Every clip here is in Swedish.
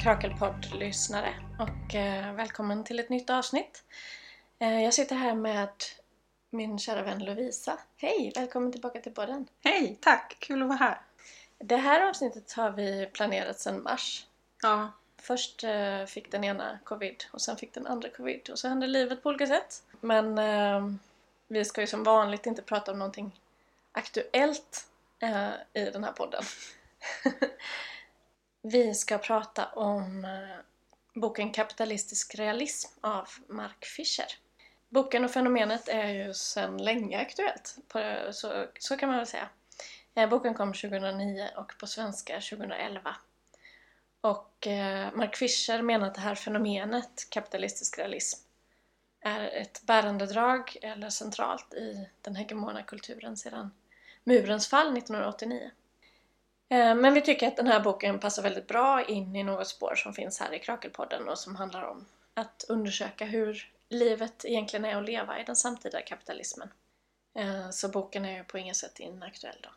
Krakelpodd-lyssnare och eh, välkommen till ett nytt avsnitt. Eh, jag sitter här med min kära vän Lovisa. Hej! Välkommen tillbaka till podden. Hej, tack! Kul att vara här. Det här avsnittet har vi planerat sedan mars. Ja, Först eh, fick den ena covid och sen fick den andra covid och så hände livet på olika sätt. Men vi ska ju som vanligt inte prata om någonting aktuellt i den här podden. vi ska prata om eh, boken Kapitalistisk realism av Mark Fisher. Boken och fenomenet är ju sedan länge aktuellt, på, så, så kan man väl säga. Eh, boken kom 2009 och på svenska 2011. Och eh, Mark Fisher menar att det här fenomenet, kapitalistisk realism, är ett bärande drag eller centralt i den hegemona kulturen sedan murens fall 1989. Eh, men vi tycker att den här boken passar väldigt bra in i något spår som finns här i Krakelpodden och som handlar om att undersöka hur livet egentligen är att leva i den samtida kapitalismen. Eh, så boken är ju på inget sätt inaktuell då.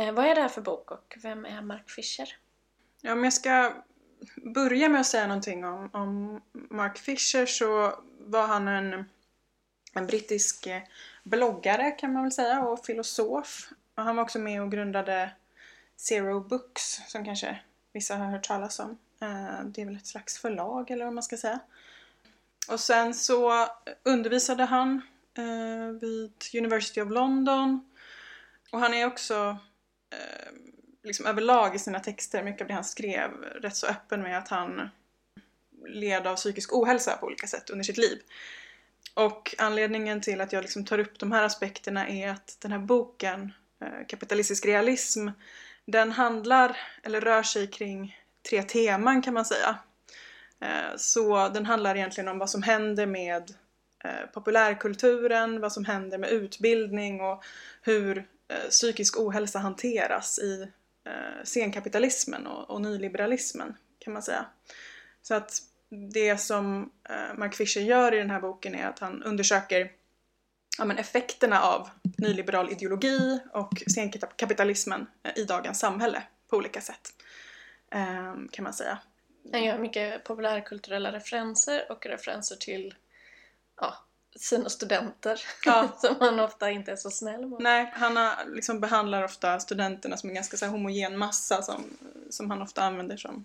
Eh, vad är det här för bok och vem är Mark Fisher? ja om jag ska börja med att säga någonting om, om Mark Fisher så var han en, en brittisk bloggare kan man väl säga och filosof. Och han var också med och grundade Zero Books som kanske vissa har hört talas om. Eh, Det är väl ett slags förlag eller vad man ska säga. Och sen så undervisade han eh, vid University of London. Och han är också eh, liksom överlag i sina texter, mycket av det han skrev, rätt så öppen med att han led av psykisk ohälsa på olika sätt under sitt liv. Och anledningen till att jag liksom tar upp de här aspekterna är att den här boken, eh, Kapitalistisk realism, den handlar, eller rör sig kring tre teman kan man säga. Eh, så den handlar egentligen om vad som händer med eh, populärkulturen, vad som händer med utbildning och hur eh, psykisk ohälsa hanteras i senkapitalismen och, nyliberalismen kan man säga. Så att det som Mark Fisher gör i den här boken är att han undersöker ja, men effekterna av nyliberal ideologi och senkapitalismen eh, i dagens samhälle på olika sätt. Eh, kan man säga. Han gör mycket populärkulturella referenser och referenser till ja, sina studenter Ja. som han ofta inte är så snäll mot. Nej, han har, liksom behandlar ofta studenterna som en ganska så homogen massa som, som han ofta använder som,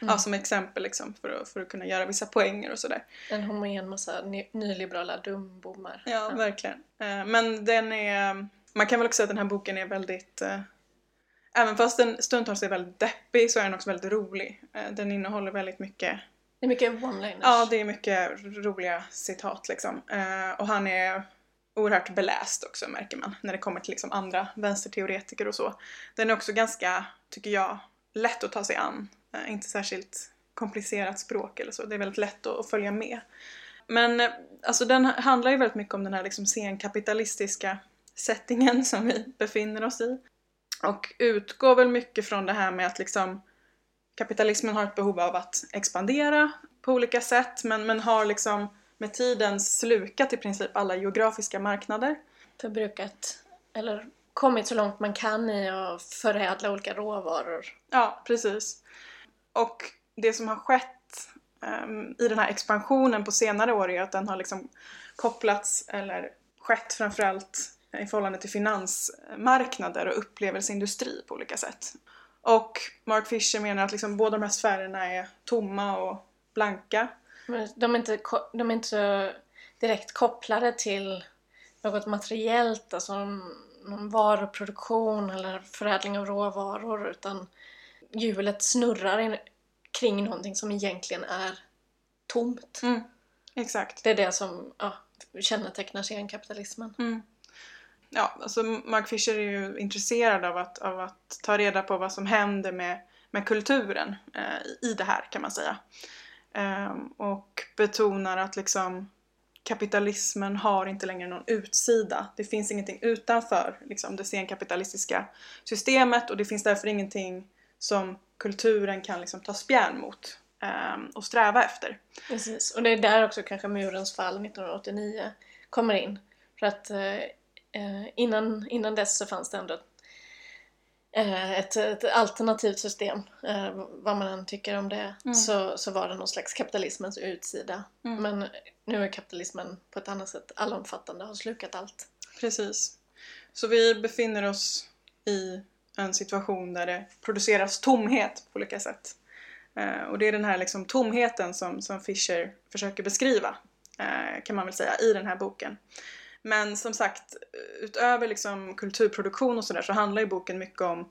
ja, som exempel liksom, för, att, för att kunna göra vissa poänger och sådär. En homogen massa ny, nyliberala dumbommar. Ja, verkligen. Eh, Men den är... Man kan väl också säga att den här boken är väldigt... eh, Även fast den stundtals är väldigt deppig så är den också väldigt rolig. Eh, Den innehåller väldigt mycket... Det är mycket one-liners. Ja, det är mycket roliga citat liksom. Och han är oerhört beläst också märker man när det kommer till liksom andra vänsterteoretiker och så. Den är också ganska, tycker jag, lätt att ta sig an. Eh, Inte särskilt komplicerat språk eller så. Det är väldigt lätt att följa med. Men eh, alltså den handlar ju väldigt mycket om den här liksom senkapitalistiska settingen som vi befinner oss i. Och utgår väl mycket från det här med att liksom kapitalismen har ett behov av att expandera på olika sätt men, men har liksom med tiden slukat i princip alla geografiska marknader. Förbrukat, eller kommit så långt man kan i att förädla olika råvaror. Ja, precis. Och det som har skett um, i den här expansionen på senare år är att den har liksom kopplats, eller skett framförallt i förhållande till finansmarknader och upplevelseindustri på olika sätt. Och Mark Fisher menar att liksom båda de här sfärerna är tomma och blanka. Men de är inte, de är inte direkt kopplade till något materiellt, alltså någon, varuproduktion eller förädling av råvaror utan hjulet snurrar kring någonting som egentligen är tomt. Mm, exakt. Det är det som ja, kännetecknar senkapitalismen. Mm. Ja, alltså Mark Fisher är ju intresserad av att, av att ta reda på vad som händer med, med kulturen eh, i det här kan man säga. Ehm, och betonar att liksom kapitalismen har inte längre någon utsida. Det finns ingenting utanför liksom, det senkapitalistiska systemet och det finns därför ingenting som kulturen kan liksom, ta spjärn mot ehm, och sträva efter. Precis, och det är där också kanske murens fall 1989 kommer in. För att eh, eh, innan, innan dess så fanns det ändå eh, ett, ett alternativt system, eh, vad man än tycker om det, Mm. så, så var det någon slags kapitalismens utsida. Mm. Men nu är kapitalismen på ett annat sätt allomfattande, har slukat allt. Precis. Så vi befinner oss i en situation där det produceras tomhet på olika sätt. Eh, och det är den här liksom tomheten som, som Fischer försöker beskriva, eh, kan man väl säga, i den här boken. Men som sagt, utöver liksom kulturproduktion och sådär så handlar ju boken mycket om,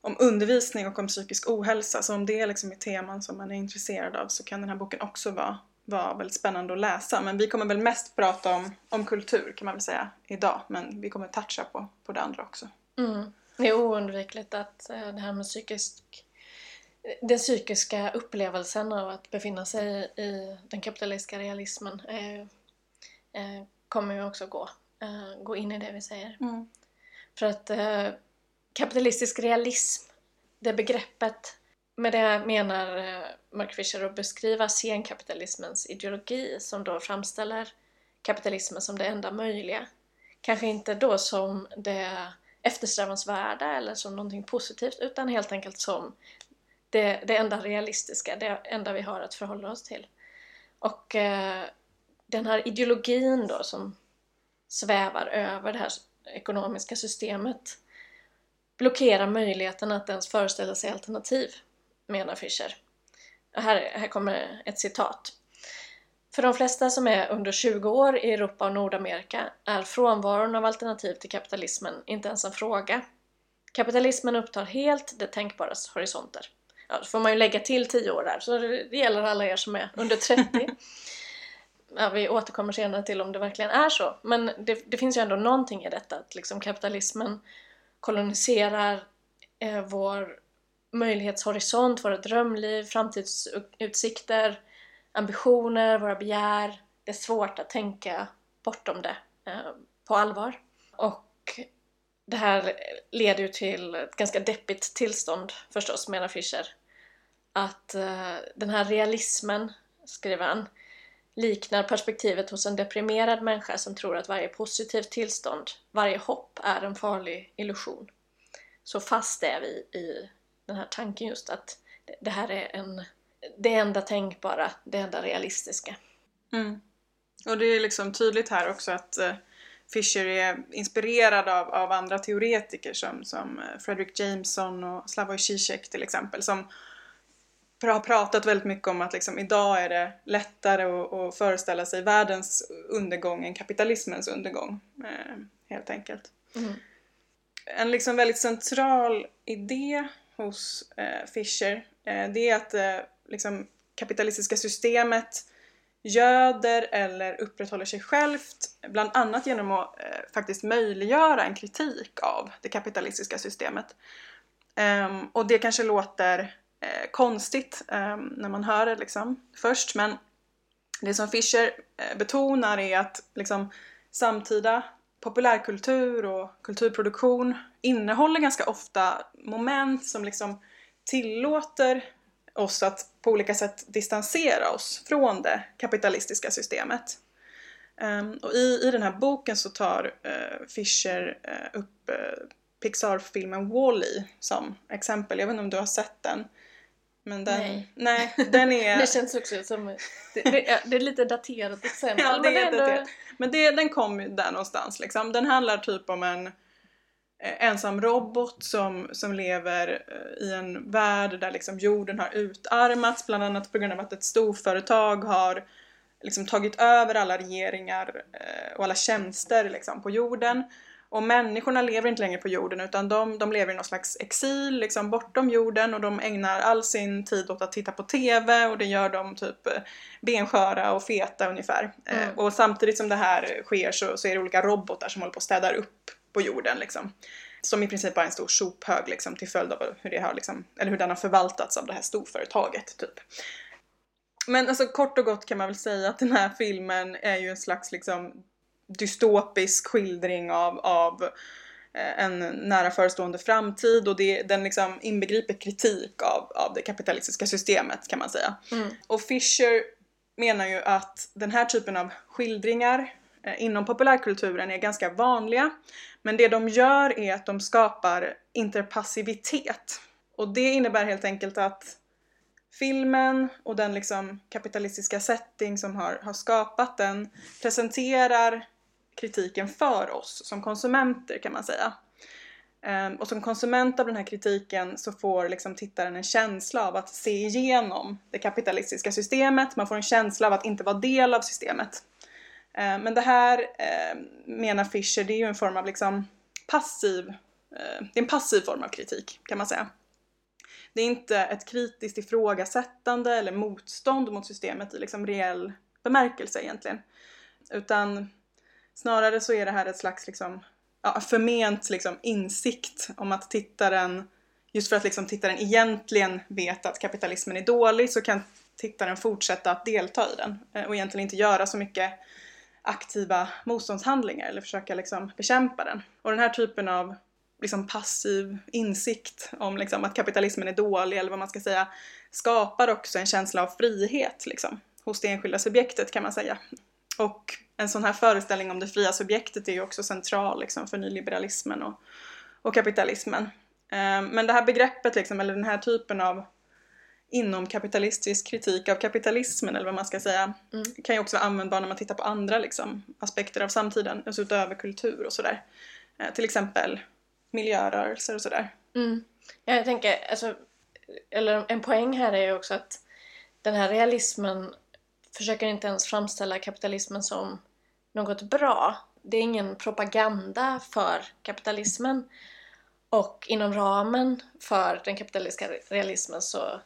om undervisning och om psykisk ohälsa. Så om det liksom är teman som man är intresserad av så kan den här boken också vara, vara väldigt spännande att läsa. Men vi kommer väl mest prata om, om kultur kan man väl säga idag. Men vi kommer toucha på, på det andra också. Mm. Det är oundvikligt att eh, det här med psykisk den psykiska upplevelsen av att befinna sig i den kapitalistiska realismen eh, eh, kommer ju också gå, eh, gå in i det vi säger. För att eh, kapitalistisk realism, det begreppet, med det menar eh, Mark Fisher att beskriva senkapitalismens ideologi som då framställer kapitalismen som det enda möjliga. Kanske inte då som det eftersträvansvärda eller som någonting positivt utan helt enkelt som det, det enda realistiska, det enda vi har att förhålla oss till. Och eh, den här ideologin då som svävar över det här ekonomiska systemet blockerar möjligheten att ens föreställa sig alternativ, menar Fischer. Här, här kommer ett citat. För de flesta som är under 20 år i Europa och Nordamerika är frånvaron av alternativ till kapitalismen inte ens en fråga. Kapitalismen upptar helt det tänkbaras horisonter. Ja, då får man ju lägga till 10 år där, så det gäller alla er som är under 30. Ja, vi återkommer senare till om det verkligen är så. Men det, det finns ju ändå någonting i detta, att liksom kapitalismen koloniserar eh, vår möjlighetshorisont, våra drömliv, framtidsutsikter, ambitioner, våra begär. Det är svårt att tänka bortom det eh, på allvar. Och det här leder ju till ett ganska deppigt tillstånd förstås, menar Fischer. Att eh, den här realismen, skriver han, liknar perspektivet hos en deprimerad människa som tror att varje positivt tillstånd, varje hopp, är en farlig illusion. Så fast är vi i den här tanken just att det här är en, det enda tänkbara, det enda realistiska. Mm. Och det är liksom tydligt här också att eh, Fischer är inspirerad av, av andra teoretiker som, som eh, Frederick Jameson och Slavoj Zizek till exempel som har pratat väldigt mycket om att liksom, idag är det lättare att, att föreställa sig världens undergång än kapitalismens undergång. Eh, helt enkelt. Mm. En liksom väldigt central idé hos eh, Fischer eh, det är att liksom, kapitalistiska systemet göder eller upprätthåller sig självt bland annat genom att eh, faktiskt möjliggöra en kritik av det kapitalistiska systemet. Um, och det kanske låter eh, konstigt um, när man hör det liksom först men det som Fischer eh, betonar är att liksom, samtida populärkultur och kulturproduktion innehåller ganska ofta moment som liksom tillåter oss att på olika sätt distansera oss från det kapitalistiska systemet. Um, och i, i den här boken så tar uh, Fischer uh, upp uh, Pixar-filmen Wall-E som exempel. Jag vet inte om du har sett den? Men den, Nej. nej den är... Det känns också som... Det, det, är, det är lite daterat exempel. Ja, det men är ändå- daterat. Men det, den kom ju där någonstans liksom. Den handlar typ om en eh, ensam robot som, som lever eh, i en värld där liksom jorden har utarmats bland annat på grund av att ett storföretag har liksom tagit över alla regeringar eh, och alla tjänster liksom, på jorden. Och människorna lever inte längre på jorden utan de, de lever i någon slags exil liksom bortom jorden och de ägnar all sin tid åt att titta på TV och det gör de typ eh, bensköra och feta ungefär. Eh, Mm. och samtidigt som det här sker så, så är det olika robotar som håller på och städar upp på jorden liksom. Som i princip bara är en stor sophög liksom till följd av hur det har liksom, eller hur den har förvaltats av det här storföretaget typ. Men alltså kort och gott kan man väl säga att den här filmen är ju en slags liksom dystopisk skildring av, av eh, en nära förestående framtid och det, den liksom inbegriper kritik av, av det kapitalistiska systemet kan man säga. Mm. Och Fisher menar ju att den här typen av skildringar Eh, inom populärkulturen är ganska vanliga. Men det de gör är att de skapar interpassivitet. Och det innebär helt enkelt att filmen och den liksom kapitalistiska setting som har, har skapat den presenterar kritiken för oss som konsumenter kan man säga. Um, och som konsument av den här kritiken så får liksom tittaren en känsla av att se igenom det kapitalistiska systemet, man får en känsla av att inte vara del av systemet. Eh, men det här eh, menar Fischer, det är ju en form av liksom passiv, eh, det är en passiv form av kritik kan man säga. Det är inte ett kritiskt ifrågasättande eller motstånd mot systemet i liksom reell bemärkelse egentligen. Utan snarare så är det här ett slags liksom ja, förment liksom, insikt om att tittaren, just för att liksom, tittaren egentligen vet att kapitalismen är dålig så kan tittaren fortsätta att delta i den och egentligen inte göra så mycket aktiva motståndshandlingar eller försöka liksom, bekämpa den. Och den här typen av liksom, passiv insikt om liksom, att kapitalismen är dålig eller vad man ska säga skapar också en känsla av frihet liksom, hos det enskilda subjektet kan man säga. Och en sån här föreställning om det fria subjektet är ju också central liksom, för nyliberalismen och, och kapitalismen. Ehm, men det här begreppet, liksom, eller den här typen av inomkapitalistisk kritik av kapitalismen, eller vad man ska säga, mm. kan ju också vara användbar när man tittar på andra liksom, aspekter av samtiden, alltså utöver kultur och sådär. Eh, till exempel miljörörelser och sådär. Mm. Jag tänker, alltså, eller en poäng här är ju också att den här realismen försöker inte ens framställa kapitalismen som något bra. Det är ingen propaganda för kapitalismen. Och inom ramen för den kapitalistiska realismen så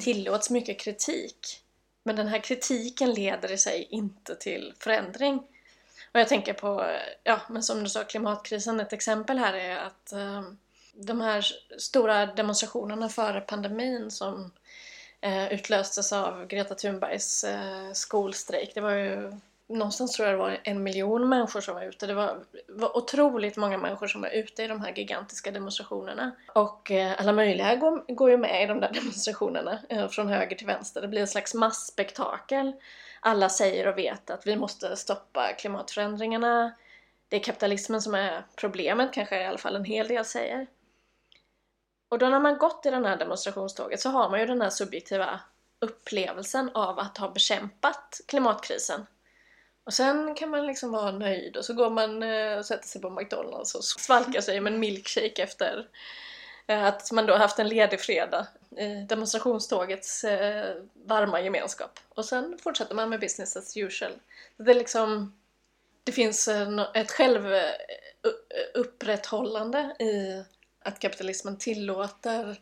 tillåts mycket kritik. Men den här kritiken leder i sig inte till förändring. Och jag tänker på, ja men som du sa, klimatkrisen. Ett exempel här är att eh, de här stora demonstrationerna före pandemin som eh, utlöstes av Greta Thunbergs eh, skolstrejk. Det var ju någonstans tror jag det var en miljon människor som var ute. Det var, var otroligt många människor som var ute i de här gigantiska demonstrationerna. Och eh, alla möjliga går, går ju med i de där demonstrationerna, eh, från höger till vänster. Det blir en slags massspektakel. Alla säger och vet att vi måste stoppa klimatförändringarna. Det är kapitalismen som är problemet, kanske i alla fall en hel del säger. Och då när man gått i det här demonstrationståget så har man ju den här subjektiva upplevelsen av att ha bekämpat klimatkrisen. Och sen kan man liksom vara nöjd och så går man eh, och sätter sig på McDonalds och svalkar sig med en milkshake efter eh, att man då haft en ledig fredag i demonstrationstågets eh, varma gemenskap. Och sen fortsätter man med business as usual. Det är liksom det finns ett självupprätthållande i att kapitalismen tillåter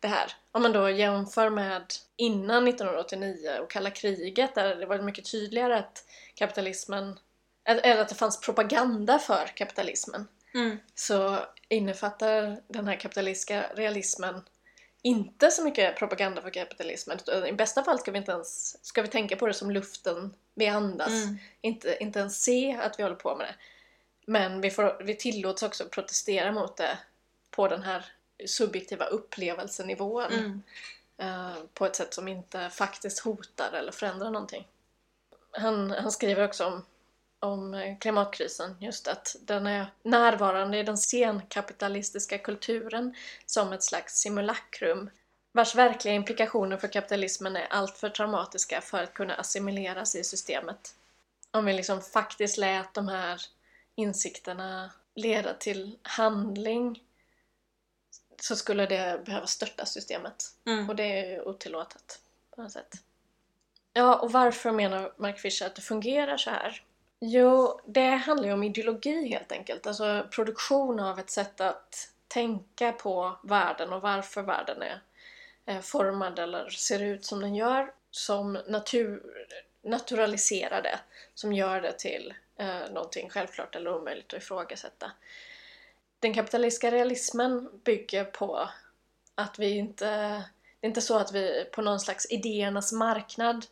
det här. Om man då jämför med innan 1989 och kalla kriget där det var mycket tydligare att kapitalismen, eller att det fanns propaganda för kapitalismen. Mm. Så innefattar den här kapitalistiska realismen inte så mycket propaganda för kapitalismen. I bästa fall ska vi inte ens ska vi tänka på det som luften vi andas. Mm. Inte, inte ens se att vi håller på med det. Men vi, får, vi tillåts också protestera mot det på den här subjektiva upplevelsenivån mm. uh, på ett sätt som inte faktiskt hotar eller förändrar någonting. Han, han skriver också om, om klimatkrisen, just att den är närvarande i den senkapitalistiska kulturen som ett slags simulakrum vars verkliga implikationer för kapitalismen är alltför traumatiska för att kunna assimileras i systemet. Om vi liksom faktiskt lät de här insikterna leda till handling så skulle det behöva störta systemet. Mm. Och det är otillåtet på något sätt. Ja, och varför menar Mark Fisher att det fungerar så här? Jo, det handlar ju om ideologi helt enkelt. Alltså produktion av ett sätt att tänka på världen och varför världen är formad eller ser ut som den gör. Som natur, naturaliserar det, som gör det till eh, någonting självklart eller omöjligt att ifrågasätta den kapitalistiska realismen bygger på att vi inte... Det är inte så att vi på någon slags idéernas marknad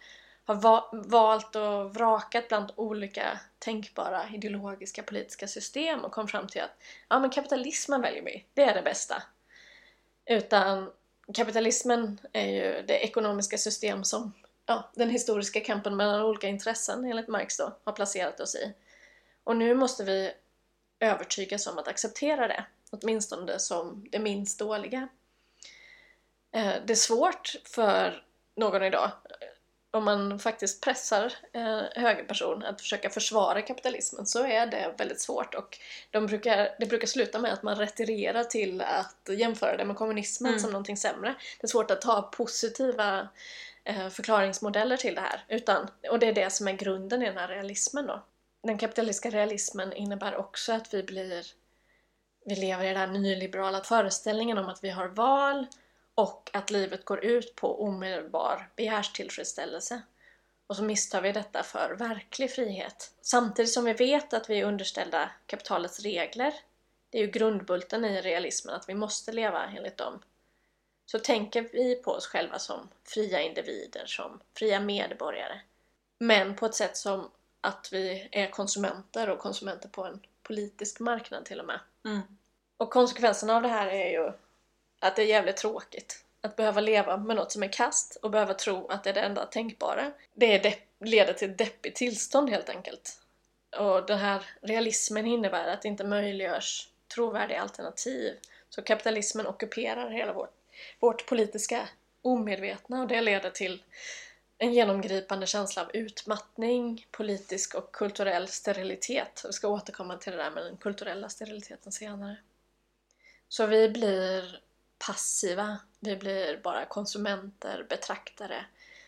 har va valt och vrakat bland olika tänkbara ideologiska politiska system och kom fram till att ja men kapitalismen väljer vi, det är det bästa. Utan kapitalismen är ju det ekonomiska system som ja, den historiska kampen mellan olika intressen enligt Marx då har placerat oss i. Och nu måste vi övertygas om att acceptera det, åtminstone som det minst dåliga. Eh, det är svårt för någon idag, om man faktiskt pressar en högerperson att försöka försvara kapitalismen så är det väldigt svårt och de brukar, det brukar sluta med att man retirerar till att jämföra det med kommunismen Mm. som någonting sämre. Det är svårt att ta positiva eh, förklaringsmodeller till det här. Utan, och det är det som är grunden i den här realismen då. Den kapitalistiska realismen innebär också att vi blir vi lever i den här nyliberala föreställningen om att vi har val och att livet går ut på omedelbar begärstillfredsställelse. Och så misstar vi detta för verklig frihet. Samtidigt som vi vet att vi är underställda kapitalets regler, det är ju grundbulten i realismen att vi måste leva enligt dem, så tänker vi på oss själva som fria individer, som fria medborgare. Men på ett sätt som att vi är konsumenter och konsumenter på en politisk marknad till och med. Mm. Och konsekvenserna av det här är ju att det är jävligt tråkigt att behöva leva med något som är kast och behöva tro att det är det enda tänkbara. Det leder till ett deppigt tillstånd helt enkelt. Och den här realismen innebär att det inte möjliggörs trovärdiga alternativ. Så kapitalismen ockuperar hela vårt, vårt politiska omedvetna och det leder till en genomgripande känsla av utmattning, politisk och kulturell sterilitet. Vi ska återkomma till det där med den kulturella steriliteten senare. Så vi blir passiva, vi blir bara konsumenter, betraktare,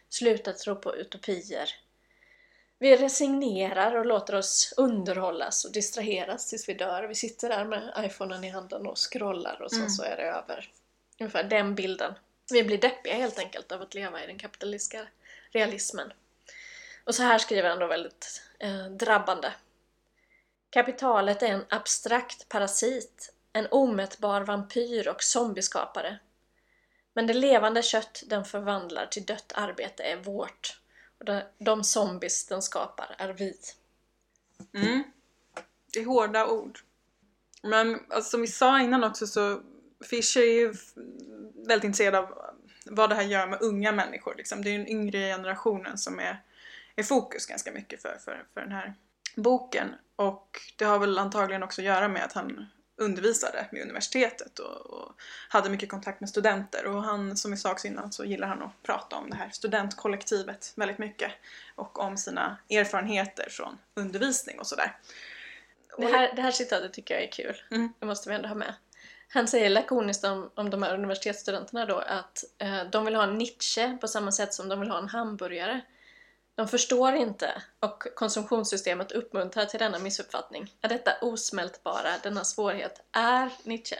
slutar tro på utopier. Vi resignerar och låter oss underhållas och distraheras tills vi dör. Vi sitter där med iPhonen i handen och scrollar och sen Mm. så är det över. Ungefär den bilden. Vi blir deppiga helt enkelt av att leva i den kapitalistiska realismen. Och så här skriver han då väldigt eh, drabbande. Kapitalet är en abstrakt parasit, en omätbar vampyr och zombieskapare. Men det levande kött den förvandlar till dött arbete är vårt. Och de, de zombies den skapar är vi. Mm. Det är hårda ord. Men alltså, som vi sa innan också så Fischer är ju väldigt intresserad av vad det här gör med unga människor. Liksom. Det är den yngre generationen som är, är fokus ganska mycket för, för, för den här boken. Och det har väl antagligen också att göra med att han undervisade vid universitetet och, och hade mycket kontakt med studenter. Och han, som vi sa också innan, så gillar han att prata om det här studentkollektivet väldigt mycket. Och om sina erfarenheter från undervisning och sådär. Det här, det här citatet tycker jag är kul. Mm. Det måste vi ändå ha med. Han säger lakoniskt om, om de här universitetsstudenterna då att eh, de vill ha en Nietzsche på samma sätt som de vill ha en hamburgare. De förstår inte och konsumtionssystemet uppmuntrar till denna missuppfattning. Är detta osmältbara, denna svårighet, är Nietzsche.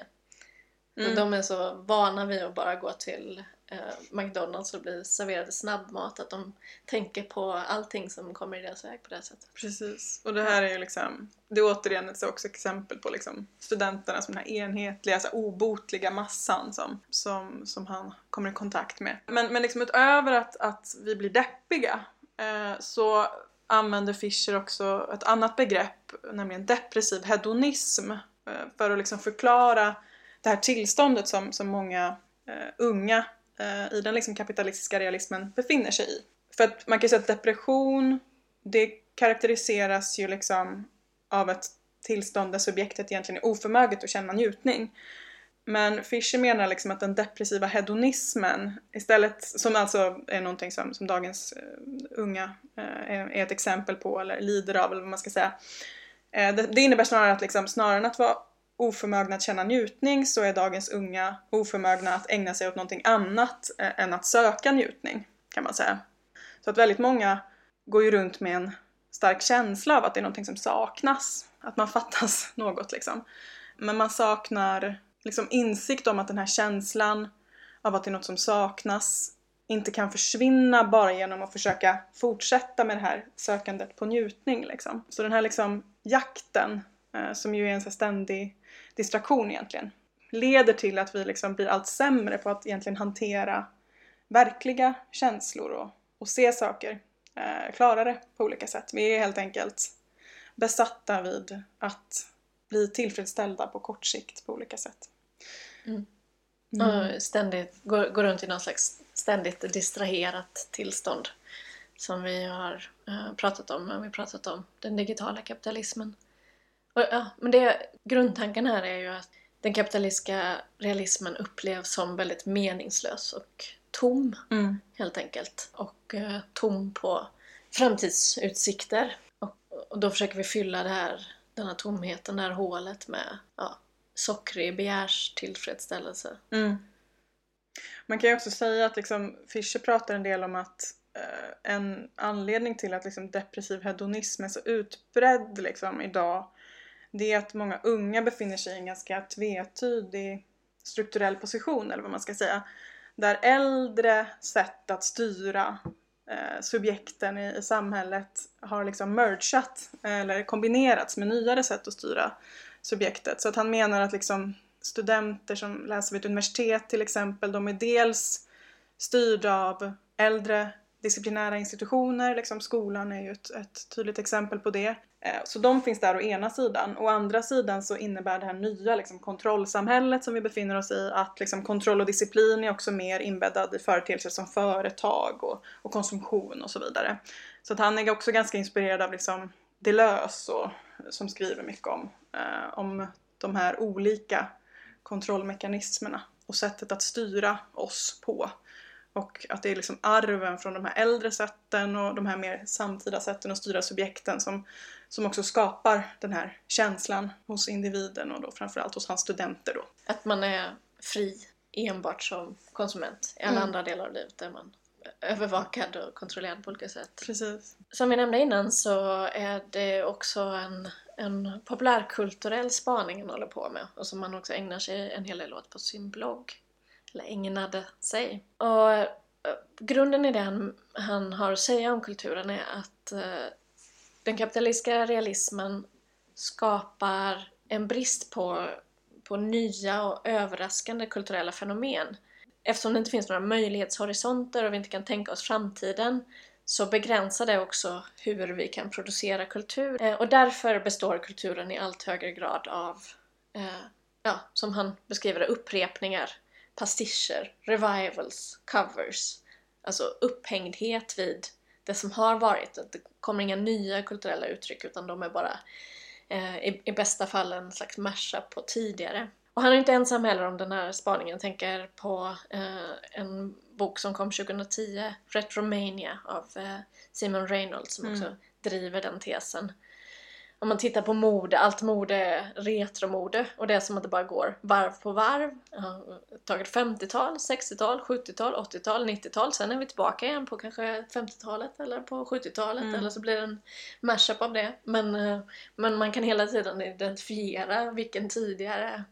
Mm. Och de är så vana vid att bara gå till Eh, McDonalds och blir serverade snabbmat att de tänker på allting som kommer i deras väg på det sättet. Precis. Och det här är ju liksom, det är återigen ett också exempel på liksom studenterna som den här enhetliga, så här obotliga massan som, som, som han kommer i kontakt med. Men, men liksom utöver att, att vi blir deppiga eh, så använder Fischer också ett annat begrepp, nämligen depressiv hedonism, eh, för att liksom förklara det här tillståndet som, som många eh, unga eh, i den liksom kapitalistiska realismen befinner sig i. För att man kan ju säga att depression, det karaktäriseras ju liksom av ett tillstånd där subjektet egentligen är oförmöget att känna njutning. Men Fischer menar liksom att den depressiva hedonismen istället, som alltså är någonting som, som dagens uh, unga uh, är, är ett exempel på eller lider av eller vad man ska säga. Uh, det, det innebär snarare att liksom, snarare än att vara oförmögna att känna njutning så är dagens unga oförmögna att ägna sig åt någonting annat eh, än att söka njutning kan man säga. Så att väldigt många går ju runt med en stark känsla av att det är någonting som saknas. Att man fattas något liksom. Men man saknar liksom insikt om att den här känslan av att det är något som saknas inte kan försvinna bara genom att försöka fortsätta med det här sökandet på njutning. Liksom. Så den här liksom jakten, eh, som ju är en så här ständig distraktion egentligen, leder till att vi liksom blir allt sämre på att egentligen hantera verkliga känslor och, och se saker eh, klarare på olika sätt. Vi är helt enkelt besatta vid att bli tillfredsställda på kort sikt på olika sätt. Mm. Mm. Ständigt går, går runt i någon slags ständigt distraherat tillstånd som vi har eh, pratat om när vi pratat om den digitala kapitalismen. Och, ja, men det, grundtanken här är ju att den kapitalistiska realismen upplevs som väldigt meningslös och tom Mm. helt enkelt. Och eh, tom på framtidsutsikter. Och, och då försöker vi fylla det här, den här tomheten, det här hålet med ja, sockrig begärstillfredsställelse. Mm. Man kan ju också säga att liksom, Fischer pratar en del om att eh, en anledning till att liksom, depressiv hedonism är så utbredd liksom, idag det är att många unga befinner sig i en ganska tvetydig strukturell position eller vad man ska säga. Där äldre sätt att styra eh, subjekten i, i samhället har liksom mergat eller kombinerats med nyare sätt att styra subjektet. Så att han menar att liksom studenter som läser vid ett universitet till exempel, de är dels styrda av äldre disciplinära institutioner, liksom skolan är ju ett, ett tydligt exempel på det. Eh, så de finns där å ena sidan. Å andra sidan så innebär det här nya liksom, kontrollsamhället som vi befinner oss i att liksom, kontroll och disciplin är också mer inbäddad i företeelser som företag och, och konsumtion och så vidare. Så att han är också ganska inspirerad av liksom, Deleuze och, som skriver mycket om, eh, om de här olika kontrollmekanismerna och sättet att styra oss på. Och att det är liksom arven från de här äldre sätten och de här mer samtida sätten att styra subjekten som, som också skapar den här känslan hos individen och då framförallt hos hans studenter då. Att man är fri enbart som konsument. I alla Mm. andra delar av livet är man övervakad och kontrollerad på olika sätt. Precis. Som vi nämnde innan så är det också en, en populärkulturell spaning han håller på med och som han också ägnar sig en hel del åt på sin blogg. Eller ägnade sig. Och eh, grunden i det han, han har att säga om kulturen är att eh, den kapitalistiska realismen skapar en brist på, på nya och överraskande kulturella fenomen. Eftersom det inte finns några möjlighetshorisonter och vi inte kan tänka oss framtiden så begränsar det också hur vi kan producera kultur. Eh, Och därför består kulturen i allt högre grad av, eh, ja, som han beskriver det, upprepningar, pastischer, revivals, covers. Alltså upphängdhet vid det som har varit. Att det kommer inga nya kulturella uttryck utan de är bara eh, i, i bästa fall en slags mashup på tidigare. Och han är inte ensam heller om den här spaningen. Jag tänker på eh, en bok som kom 2010, Retromania av eh, Simon Reynolds som också Mm. driver den tesen. Om man tittar på mode, allt mode är retromode och det är som att det bara går varv på varv. Jag har tagit 50-tal, 60-tal, 70-tal, 80-tal, 90-tal. Sen är vi tillbaka igen på kanske 50-talet eller på 70-talet Mm. eller så blir det en mashup av det. Men, eh, men man kan hela tiden identifiera vilken tidigare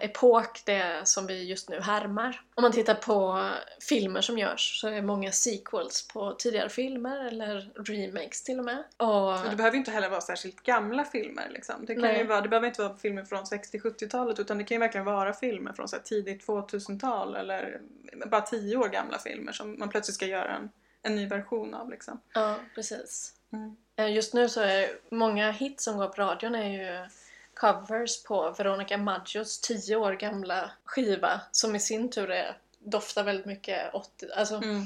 epok det som vi just nu härmar. Om man tittar på filmer som görs så är många sequels på tidigare filmer eller remakes till och med. Och, det behöver ju inte heller vara särskilt gamla filmer. Liksom. Det, kan Nej. ju vara, det behöver inte vara filmer från 60-70-talet utan det kan ju verkligen vara filmer från så tidigt 2000-tal eller bara 10 år gamla filmer som man plötsligt ska göra en, en ny version av. Liksom. ja, precis. Mm. Eh, Just nu så är många hits som går på radion är ju covers på Veronica Maggios 10 år gamla skiva som i sin tur är, doftar väldigt mycket 80 alltså Mm.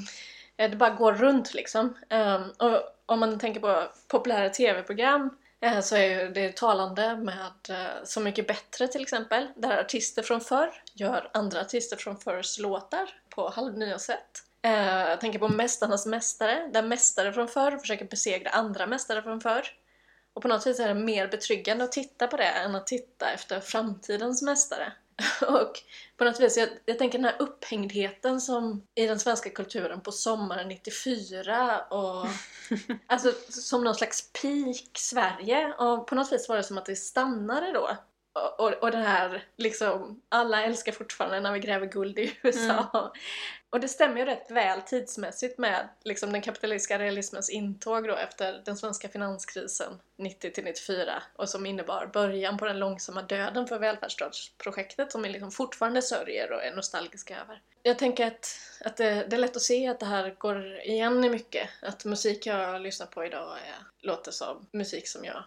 eh, det bara går runt liksom. Ehm, och om man tänker på populära tv-program eh, så är det talande med eh, Så mycket bättre till exempel där artister från förr gör andra artister från förrs låtar på halvnya sätt. Eh, Jag tänker på Mästarnas mästare, där mästare från förr försöker besegra andra mästare från förr. Och på något vis är det mer betryggande att titta på det än att titta efter framtidens mästare. Och på något vis, jag, jag tänker den här upphängdheten som i den svenska kulturen på sommaren 94 och alltså som någon slags peak Sverige och på något vis var det som att det stannade då. Och, och, det här liksom, alla älskar fortfarande när vi gräver guld i USA. Och det stämmer ju rätt väl tidsmässigt med liksom, den kapitalistiska realismens intåg då efter den svenska finanskrisen 90-94 och som innebar början på den långsamma döden för välfärdsstatsprojektet som vi liksom fortfarande sörjer och är nostalgiska över. Jag tänker att, att det, det är lätt att se att det här går igen i mycket. Att musik jag lyssnar på idag är, låter som musik som jag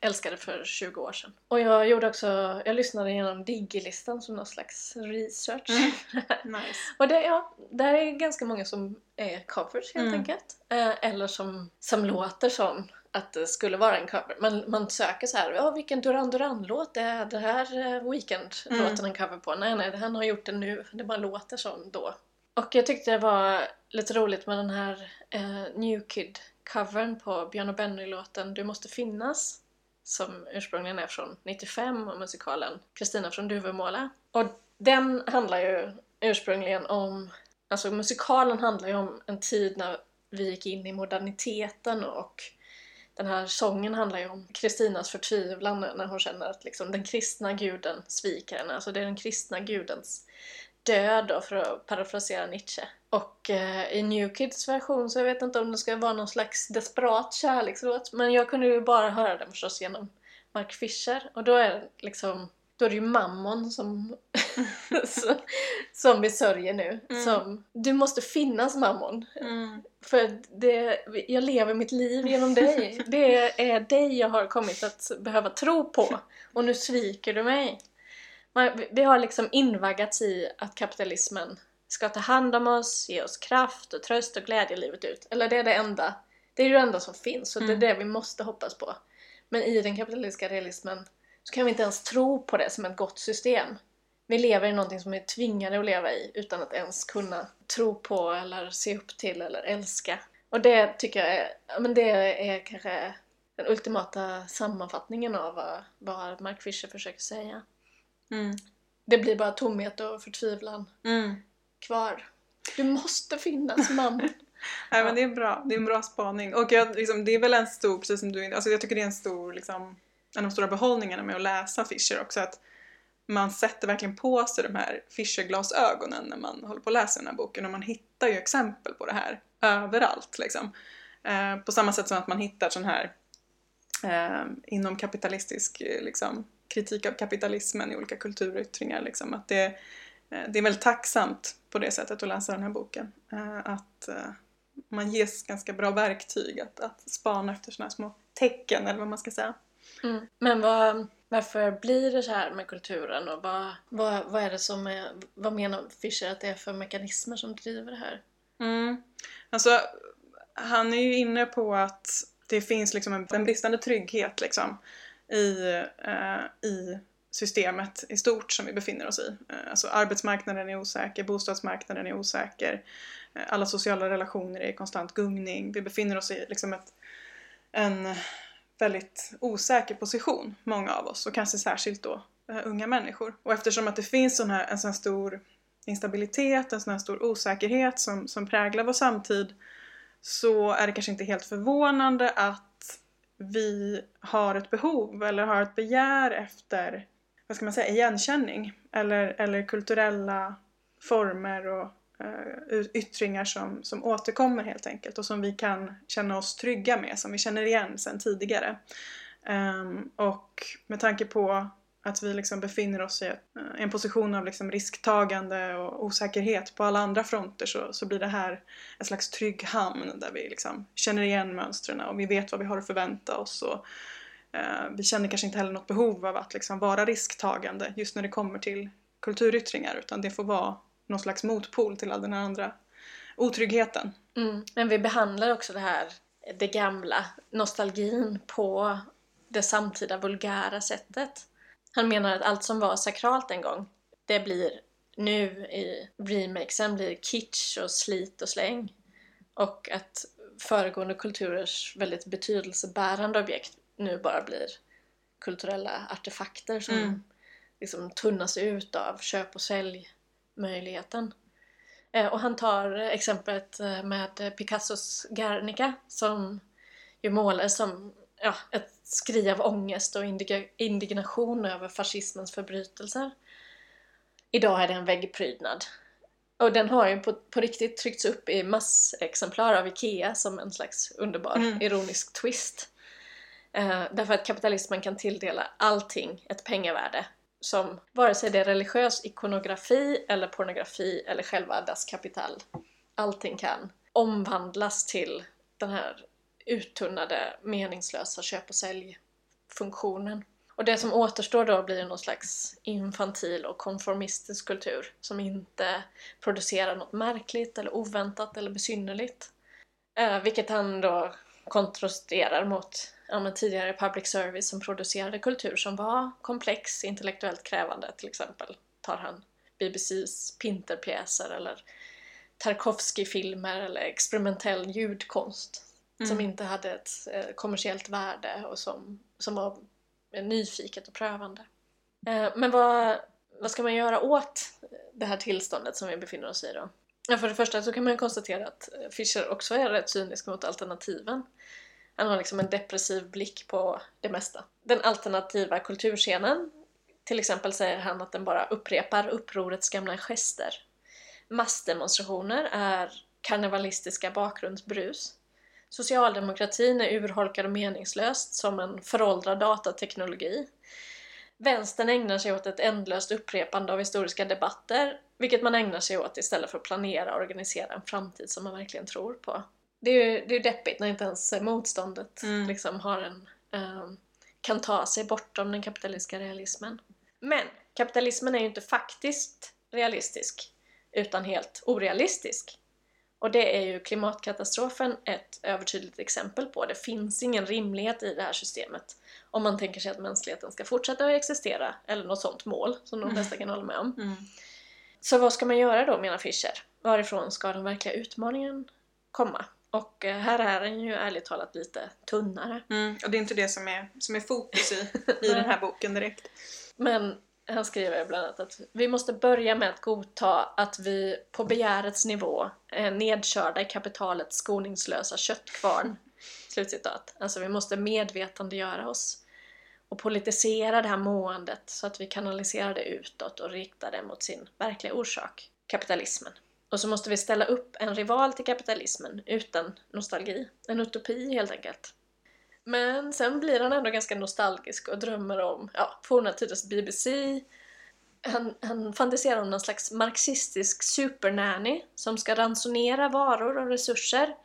älskade för 20 år sedan. Och jag gjorde också, jag lyssnade igenom Digilistan som någon slags research. Nice. Och det, ja, där är ganska många som är covers helt Mm. enkelt. Eh, eller som, som låter som att det skulle vara en cover. Man, man söker så här, ja vilken Duran Duran-låt är det här eh, Weekend-låten Mm. en cover på? Nej, nej, han har gjort den nu. Det bara låter som då. Och jag tyckte det var lite roligt med den här eh, New covern på Björn och Benny-låten Du måste finnas. Som ursprungligen är från 95 och musikalen Kristina från Duvemåla. Och den handlar ju ursprungligen om, alltså musikalen handlar ju om en tid när vi gick in i moderniteten och den här sången handlar ju om Kristinas förtvivlan när hon känner att liksom den kristna guden sviker henne. Alltså det är den kristna gudens död då, för att parafrasera Nietzsche. Och eh, i New Kids version så jag vet inte om det ska vara någon slags desperat kärlekslåt, men jag kunde ju bara höra den förstås genom Mark Fisher. Och då är det liksom, då är det ju mammon som, som, vi sörjer nu. Mm. Som, du måste finnas mammon. Mm. För det, jag lever mitt liv genom dig. Det är dig jag har kommit att behöva tro på. Och nu sviker du mig. Man- Vi har liksom invaggats i att kapitalismen ska ta hand om oss, ge oss kraft och tröst och glädje livet ut. Eller det är det enda. Det är det enda som finns och det är Mm. det vi måste hoppas på. Men i den kapitalistiska realismen så kan vi inte ens tro på det som ett gott system. Vi lever i någonting som vi är tvingade att leva i utan att ens kunna tro på eller se upp till eller älska. Och det tycker jag är, men det är kanske den ultimata sammanfattningen av vad, vad Mark Fisher försöker säga. Mm. Det blir bara tomhet och förtvivlan Mm. kvar. Du måste finnas mamma. Nej men det är bra, det är en bra spaning. Och jag, liksom, det är väl en stor, precis som du alltså jag tycker det är en stor, liksom, en av de stora behållningarna med att läsa Fischer också att man sätter verkligen på sig de här Fischer-glasögonen när man håller på att läsa den här boken och man hittar ju exempel på det här överallt liksom. Eh, på samma sätt som att man hittar sån här eh, inom kapitalistisk liksom, kritik av kapitalismen i olika kulturyttringar liksom. Att det, eh, det är väldigt tacksamt på det sättet att läsa den här boken. Eh, att eh, man ges ganska bra verktyg att, att spana efter såna här små tecken eller vad man ska säga. Mm. Men vad, varför blir det så här med kulturen och vad, vad, vad är det som är, vad menar Fischer att det är för mekanismer som driver det här? Mm. Alltså, han är ju inne på att det finns liksom en, en bristande trygghet liksom, i, eh, i systemet i stort som vi befinner oss i. Eh, alltså arbetsmarknaden är osäker, bostadsmarknaden är osäker, eh, alla sociala relationer är i konstant gungning. Vi befinner oss i liksom ett, en väldigt osäker position, många av oss, och kanske särskilt då eh, unga människor. Och eftersom att det finns sån här, en sån här stor instabilitet, en sån här stor osäkerhet som, som präglar vår samtid så är det kanske inte helt förvånande att vi har ett behov eller har ett begär efter, vad ska man säga, igenkänning eller, eller kulturella former och eh, yttringar som, som återkommer helt enkelt och som vi kan känna oss trygga med, som vi känner igen sedan tidigare. Um, och med tanke på att vi liksom befinner oss i eh, en position av liksom risktagande och osäkerhet på alla andra fronter så, så blir det här en slags trygg hamn där vi liksom känner igen mönstren och vi vet vad vi har att förvänta oss. Och, eh, vi känner kanske inte heller något behov av att liksom vara risktagande just när det kommer till kulturyttringar utan det får vara någon slags motpol till all den här andra otryggheten. Mm. Men vi behandlar också det här, det gamla, nostalgin på det samtida vulgära sättet. Han menar att allt som var sakralt en gång, det blir nu i remakesen blir kitsch och slit och släng. Och att föregående kulturers väldigt betydelsebärande objekt nu bara blir kulturella artefakter som Mm. liksom tunnas ut av köp och säljmöjligheten. Eh, Och han tar exemplet eh, med Picassos Guernica som ju målar som ja, ett skri av ångest och indignation över fascismens förbrytelser. Idag är det en väggprydnad. Och den har ju på, på riktigt tryckts upp i massexemplar av IKEA som en slags underbar Mm. ironisk twist. Eh, därför att kapitalismen kan tilldela allting ett pengavärde som vare sig det är religiös ikonografi eller pornografi eller själva Das Kapital. Allting kan omvandlas till den här uttunnade, meningslösa köp och säljfunktionen. Och det som återstår då blir någon slags infantil och konformistisk kultur som inte producerar något märkligt eller oväntat eller besynnerligt. Eh, vilket han då kontrasterar mot ja, men tidigare public service som producerade kultur som var komplex, intellektuellt krävande. Till exempel tar han BBCs Pinterpjäser eller Tarkovsky-filmer eller experimentell ljudkonst Mm. som inte hade ett eh, kommersiellt värde och som, som var nyfiket och prövande. Eh, men vad, vad ska man göra åt det här tillståndet som vi befinner oss i då? Ja, för det första så kan man konstatera att eh, Fischer också är rätt cynisk mot alternativen. Han har liksom en depressiv blick på det mesta. Den alternativa kulturscenen, till exempel säger han att den bara upprepar upprorets gamla gester. Massdemonstrationer är karnevalistiska bakgrundsbrus. Socialdemokratin är urholkad och meningslöst som en föråldrad datateknologi. Vänstern ägnar sig åt ett ändlöst upprepande av historiska debatter, vilket man ägnar sig åt istället för att planera och organisera en framtid som man verkligen tror på. Det är ju det är deppigt när inte ens motståndet Mm. liksom har en, ehm, kan ta sig bortom den kapitalistiska realismen. Men kapitalismen är ju inte faktiskt realistisk, utan helt orealistisk. Och det är ju klimatkatastrofen ett övertydligt exempel på. Det finns ingen rimlighet i det här systemet om man tänker sig att mänskligheten ska fortsätta att existera, eller något sånt mål som de flesta kan hålla med om. Mm. Så vad ska man göra då, menar Fischer? Varifrån ska den verkliga utmaningen komma? Och eh, här är den ju ärligt talat lite tunnare. Mm. Och det är inte det som är, som är fokus i, i den här boken direkt. Men han skriver bland annat att vi måste börja med att godta att vi på begärets nivå är nedkörda i kapitalets skoningslösa köttkvarn. Slutcitat. Alltså vi måste medvetandegöra oss och politisera det här måendet så att vi kanaliserar det utåt och riktar det mot sin verkliga orsak, kapitalismen. Och så måste vi ställa upp en rival till kapitalismen utan nostalgi. En utopi helt enkelt. Men sen blir han ändå ganska nostalgisk och drömmer om ja, forna tiders BBC. Han, han fantiserar om någon slags marxistisk supernanny som ska ransonera varor och resurser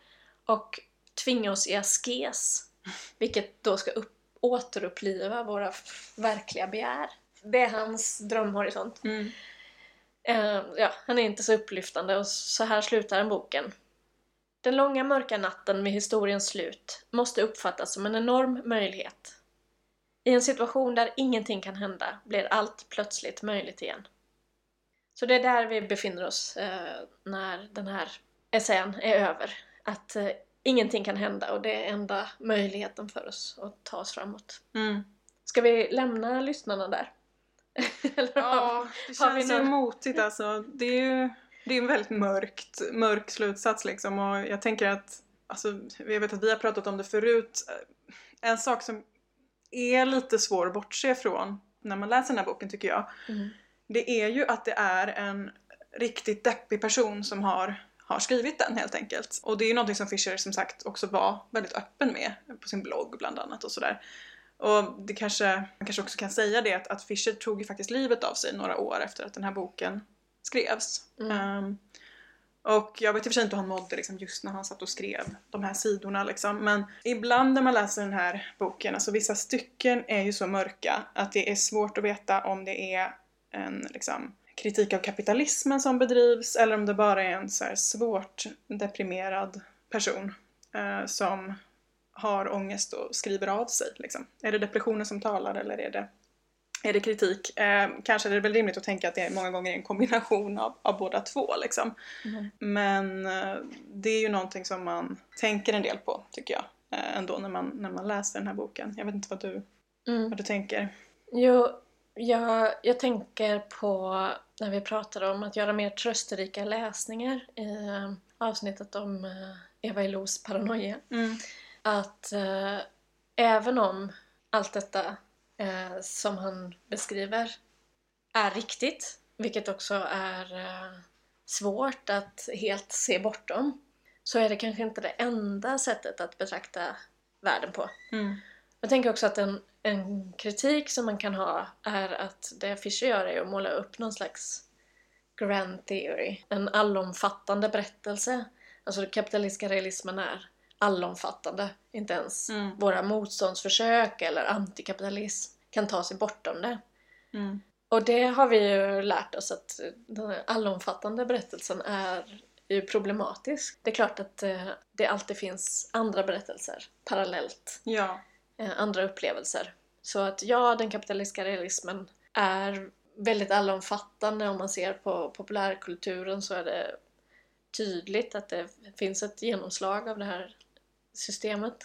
och tvinga oss i askes. Vilket då ska upp, återuppliva våra verkliga begär. Det är hans drömhorisont. Mm. Eh, ja, han är inte så upplyftande och så här slutar den boken. Den långa mörka natten vid historiens slut måste uppfattas som en enorm möjlighet. I en situation där ingenting kan hända blir allt plötsligt möjligt igen. Så det är där vi befinner oss eh, när den här essän är över. Att eh, ingenting kan hända och det är enda möjligheten för oss att ta oss framåt. Mm. Ska vi lämna lyssnarna där? Eller har- Ja, det känns ju någon- motigt alltså. Det är ju det är en väldigt mörkt, mörk slutsats liksom och jag tänker att, alltså, jag vet att vi har pratat om det förut, en sak som är lite svår att bortse från när man läser den här boken tycker jag, Mm. det är ju att det är en riktigt deppig person som har, har skrivit den helt enkelt. Och det är ju någonting som Fischer som sagt också var väldigt öppen med på sin blogg bland annat och sådär. Och det kanske, man kanske också kan säga det att, att Fischer tog ju faktiskt livet av sig några år efter att den här boken skrevs. Mm. Ehm, och jag vet i och för sig inte hur han mådde liksom, just när han satt och skrev de här sidorna liksom. Men ibland när man läser den här boken, alltså vissa stycken är ju så mörka att det är svårt att veta om det är en liksom, kritik av kapitalismen som bedrivs eller om det bara är en så här svårt deprimerad person eh, som har ångest och skriver av sig. Liksom. Är det depressionen som talar eller är det, är det kritik? Eh, kanske är det väl rimligt att tänka att det många gånger är en kombination av, av båda två. Liksom. Mm. Men eh, det är ju någonting som man tänker en del på, tycker jag. Eh, ändå när man, när man läser den här boken. Jag vet inte vad du, Mm. vad du tänker. Jo, jag, jag tänker på när vi pratade om att göra mer trösterika läsningar i eh, avsnittet om eh, Eva Ilos paranoia. Mm. Att eh, även om allt detta eh, som han beskriver är riktigt, vilket också är eh, svårt att helt se bortom, så är det kanske inte det enda sättet att betrakta världen på. Mm. Jag tänker också att en, en kritik som man kan ha är att det Fischer gör är att måla upp någon slags grand theory. En allomfattande berättelse. Alltså den kapitalistiska realismen är allomfattande. Inte ens Mm. våra motståndsförsök eller antikapitalism kan ta sig bortom det. Mm. Och det har vi ju lärt oss att den allomfattande berättelsen är är ju problematisk. Det är klart att eh, det alltid finns andra berättelser parallellt, Ja. eh, andra upplevelser. Så att ja, den kapitalistiska realismen är väldigt allomfattande om man ser på populärkulturen så är det tydligt att det finns ett genomslag av det här systemet.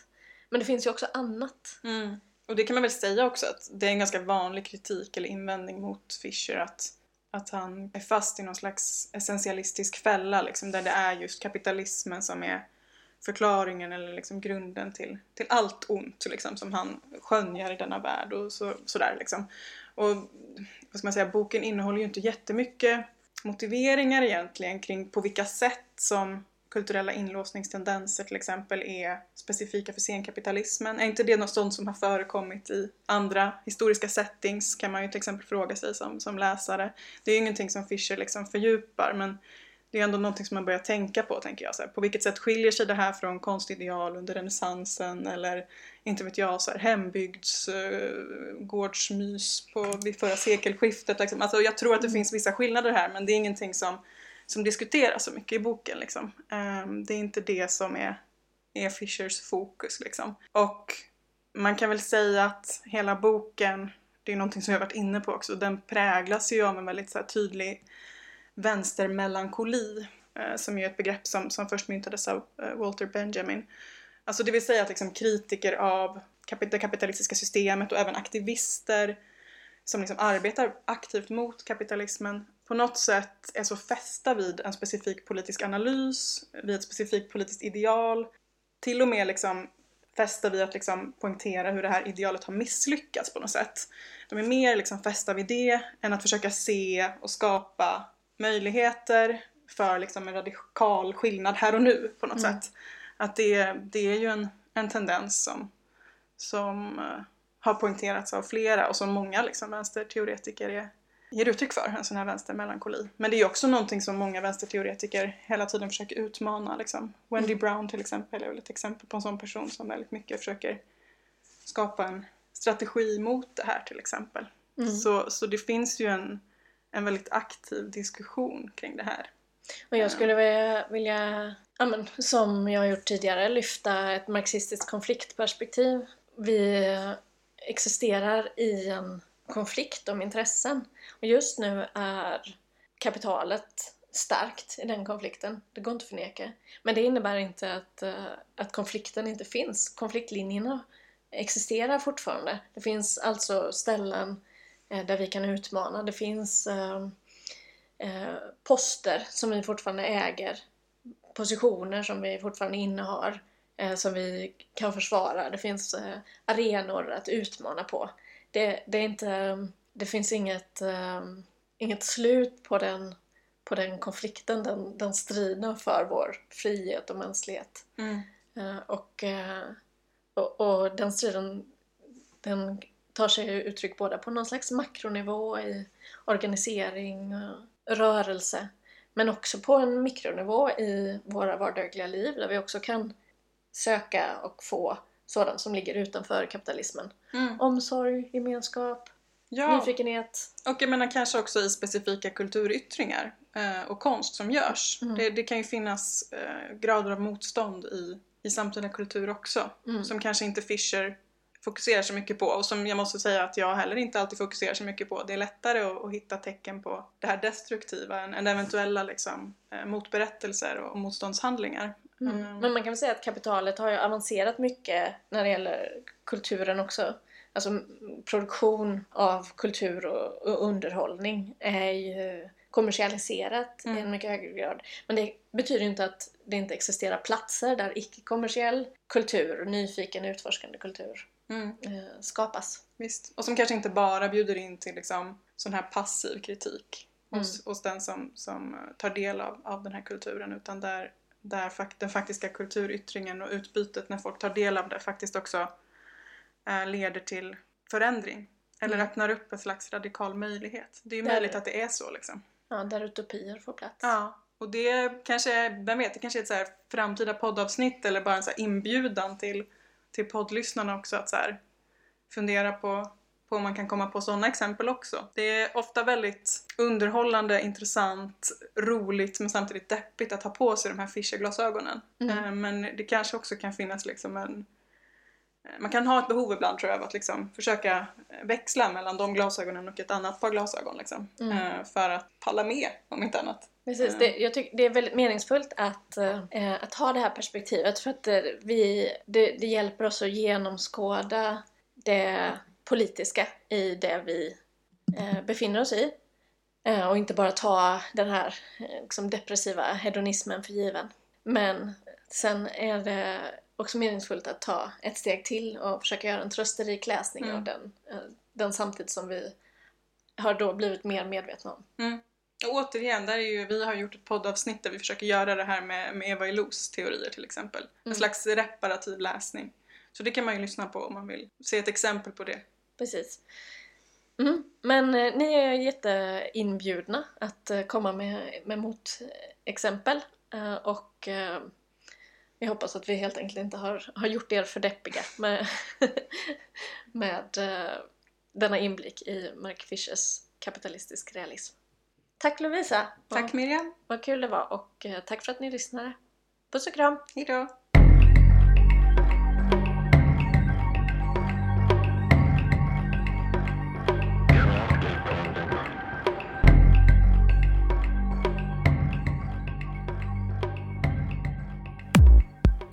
Men det finns ju också annat. Mm. Och det kan man väl säga också att det är en ganska vanlig kritik eller invändning mot Fischer att, att han är fast i någon slags essentialistisk fälla liksom, där det är just kapitalismen som är förklaringen eller liksom grunden till, till allt ont liksom, som han skönjer i denna värld och så, sådär liksom. Och vad ska man säga, boken innehåller ju inte jättemycket motiveringar egentligen kring på vilka sätt som kulturella inlåsningstendenser till exempel är specifika för senkapitalismen. Är inte det något sånt som har förekommit i andra historiska settings kan man ju till exempel fråga sig som, som läsare. Det är ju ingenting som Fischer liksom fördjupar men det är ändå någonting som man börjar tänka på tänker jag. Så här, på vilket sätt skiljer sig det här från konstideal under renässansen eller inte vet jag, så här, hembygds uh, gårdsmys på, vid förra sekelskiftet. Liksom. Alltså, jag tror att det finns vissa skillnader här men det är ingenting som, som diskuteras så mycket i boken. Liksom. Ehm, det är inte det som är, är Fischers fokus. Liksom. Och man kan väl säga att hela boken, det är någonting som jag varit inne på också, den präglas ju av en väldigt så här, tydlig vänstermelankoli eh, som är ett begrepp som, som först myntades av eh, Walter Benjamin. Alltså det vill säga att liksom kritiker av det kapitalistiska systemet och även aktivister som liksom arbetar aktivt mot kapitalismen på något sätt är så fästa vid en specifik politisk analys, vid ett specifikt politiskt ideal, till och med liksom fästa vid att liksom poängtera hur det här idealet har misslyckats på något sätt. De är mer liksom fästa vid det än att försöka se och skapa möjligheter för liksom en radikal skillnad här och nu på något Mm. sätt. Att det, det är ju en, en tendens som, som eh, har poängterats av flera och som många liksom, vänsterteoretiker är, ger uttryck för, en sån här vänstermelankoli. Men det är också någonting som många vänsterteoretiker hela tiden försöker utmana. Liksom. Wendy Mm. Brown till exempel är väl ett exempel på en sån person som väldigt mycket försöker skapa en strategi mot det här till exempel. Mm. Så, så det finns ju en, en väldigt aktiv diskussion kring det här. Och jag skulle vilja, vilja ja, men, som jag har gjort tidigare, lyfta ett marxistiskt konfliktperspektiv. Vi existerar i en konflikt om intressen. Och just nu är kapitalet starkt i den konflikten. Det går inte att förneka. Men det innebär inte att, eh, att konflikten inte finns. Konfliktlinjerna existerar fortfarande. Det finns alltså ställen eh, där vi kan utmana. Det finns eh, poster som vi fortfarande äger, positioner som vi fortfarande innehar, som vi kan försvara. Det finns arenor att utmana på. Det, det, är inte, det finns inget, eh, inget slut på den, på den konflikten, den, den striden för vår frihet och mänsklighet. Eh, och, eh, och, och den striden den tar sig uttryck både på någon slags makronivå i organisering och rörelse men också på en mikronivå i våra vardagliga liv där vi också kan söka och få sådant som ligger utanför kapitalismen. Mm. Omsorg, gemenskap, Ja, nyfikenhet. och jag menar kanske också i specifika kulturyttringar eh, och konst som görs. Mm. Det, det kan ju finnas eh, grader av motstånd i, i samtida kultur också. Mm. Som kanske inte Fischer fokuserar så mycket på och som jag måste säga att jag heller inte alltid fokuserar så mycket på. Det är lättare att, att hitta tecken på det här destruktiva än, än eventuella liksom, eh, motberättelser och motståndshandlingar. Mm. Mm. Men man kan väl säga att kapitalet har ju avancerat mycket när det gäller kulturen också. Alltså produktion av kultur och, och underhållning är ju kommersialiserat i Mm. en mycket högre grad. Men det betyder inte att det inte existerar platser där icke-kommersiell kultur, nyfiken utforskande kultur Mm. eh, skapas. Visst. Och som kanske inte bara bjuder in till liksom, sån här passiv kritik hos, hos den som, som tar del av, av den här kulturen utan där, där den faktiska kulturyttringen och utbytet när folk tar del av det faktiskt också eh, leder till förändring. Eller Mm. öppnar upp en slags radikal möjlighet. Det är ju Där- möjligt att det är så liksom. Ja, där utopier får plats. Ja. Och det kanske, är- vem vet, det kanske är ett så här framtida poddavsnitt eller bara en så inbjudan till, till poddlyssnarna också att så fundera på på om man kan komma på sådana exempel också. Det är ofta väldigt underhållande, intressant, roligt men samtidigt deppigt att ha på sig de här Fischer-glasögonen. Mm. Eh, Men det kanske också kan finnas liksom en eh, man kan ha ett behov ibland tror jag av att liksom försöka eh, växla mellan de glasögonen och ett annat par glasögon liksom. Mm. För att palla med om inte annat. Precis, det, jag tycker det är väldigt meningsfullt att, att ha det här perspektivet för att vi, det, det hjälper oss att genomskåda det politiska i det vi eh, befinner oss i. Eh, och inte bara ta den här eh, liksom depressiva hedonismen för given. Men sen är det också meningsfullt att ta ett steg till och försöka göra en trösterik läsning Mm. av den, den samtid som vi har då blivit mer medvetna om. Och återigen, där är ju, vi har gjort ett poddavsnitt där vi försöker göra det här med, med Eva Ilous teorier till exempel. En Mm. slags reparativ läsning. Så det kan man ju lyssna på om man vill se ett exempel på det. Precis. Mm. Men eh, ni är jätteinbjudna att eh, komma med, med motexempel eh, och eh, vi hoppas att vi helt enkelt inte har, har gjort er för deppiga med, med eh, denna inblick i Mark Fischers kapitalistisk realism. Tack Lovisa! Tack Miriam, Vad kul det var och eh, tack för att ni lyssnade. Puss och kram! hejdå!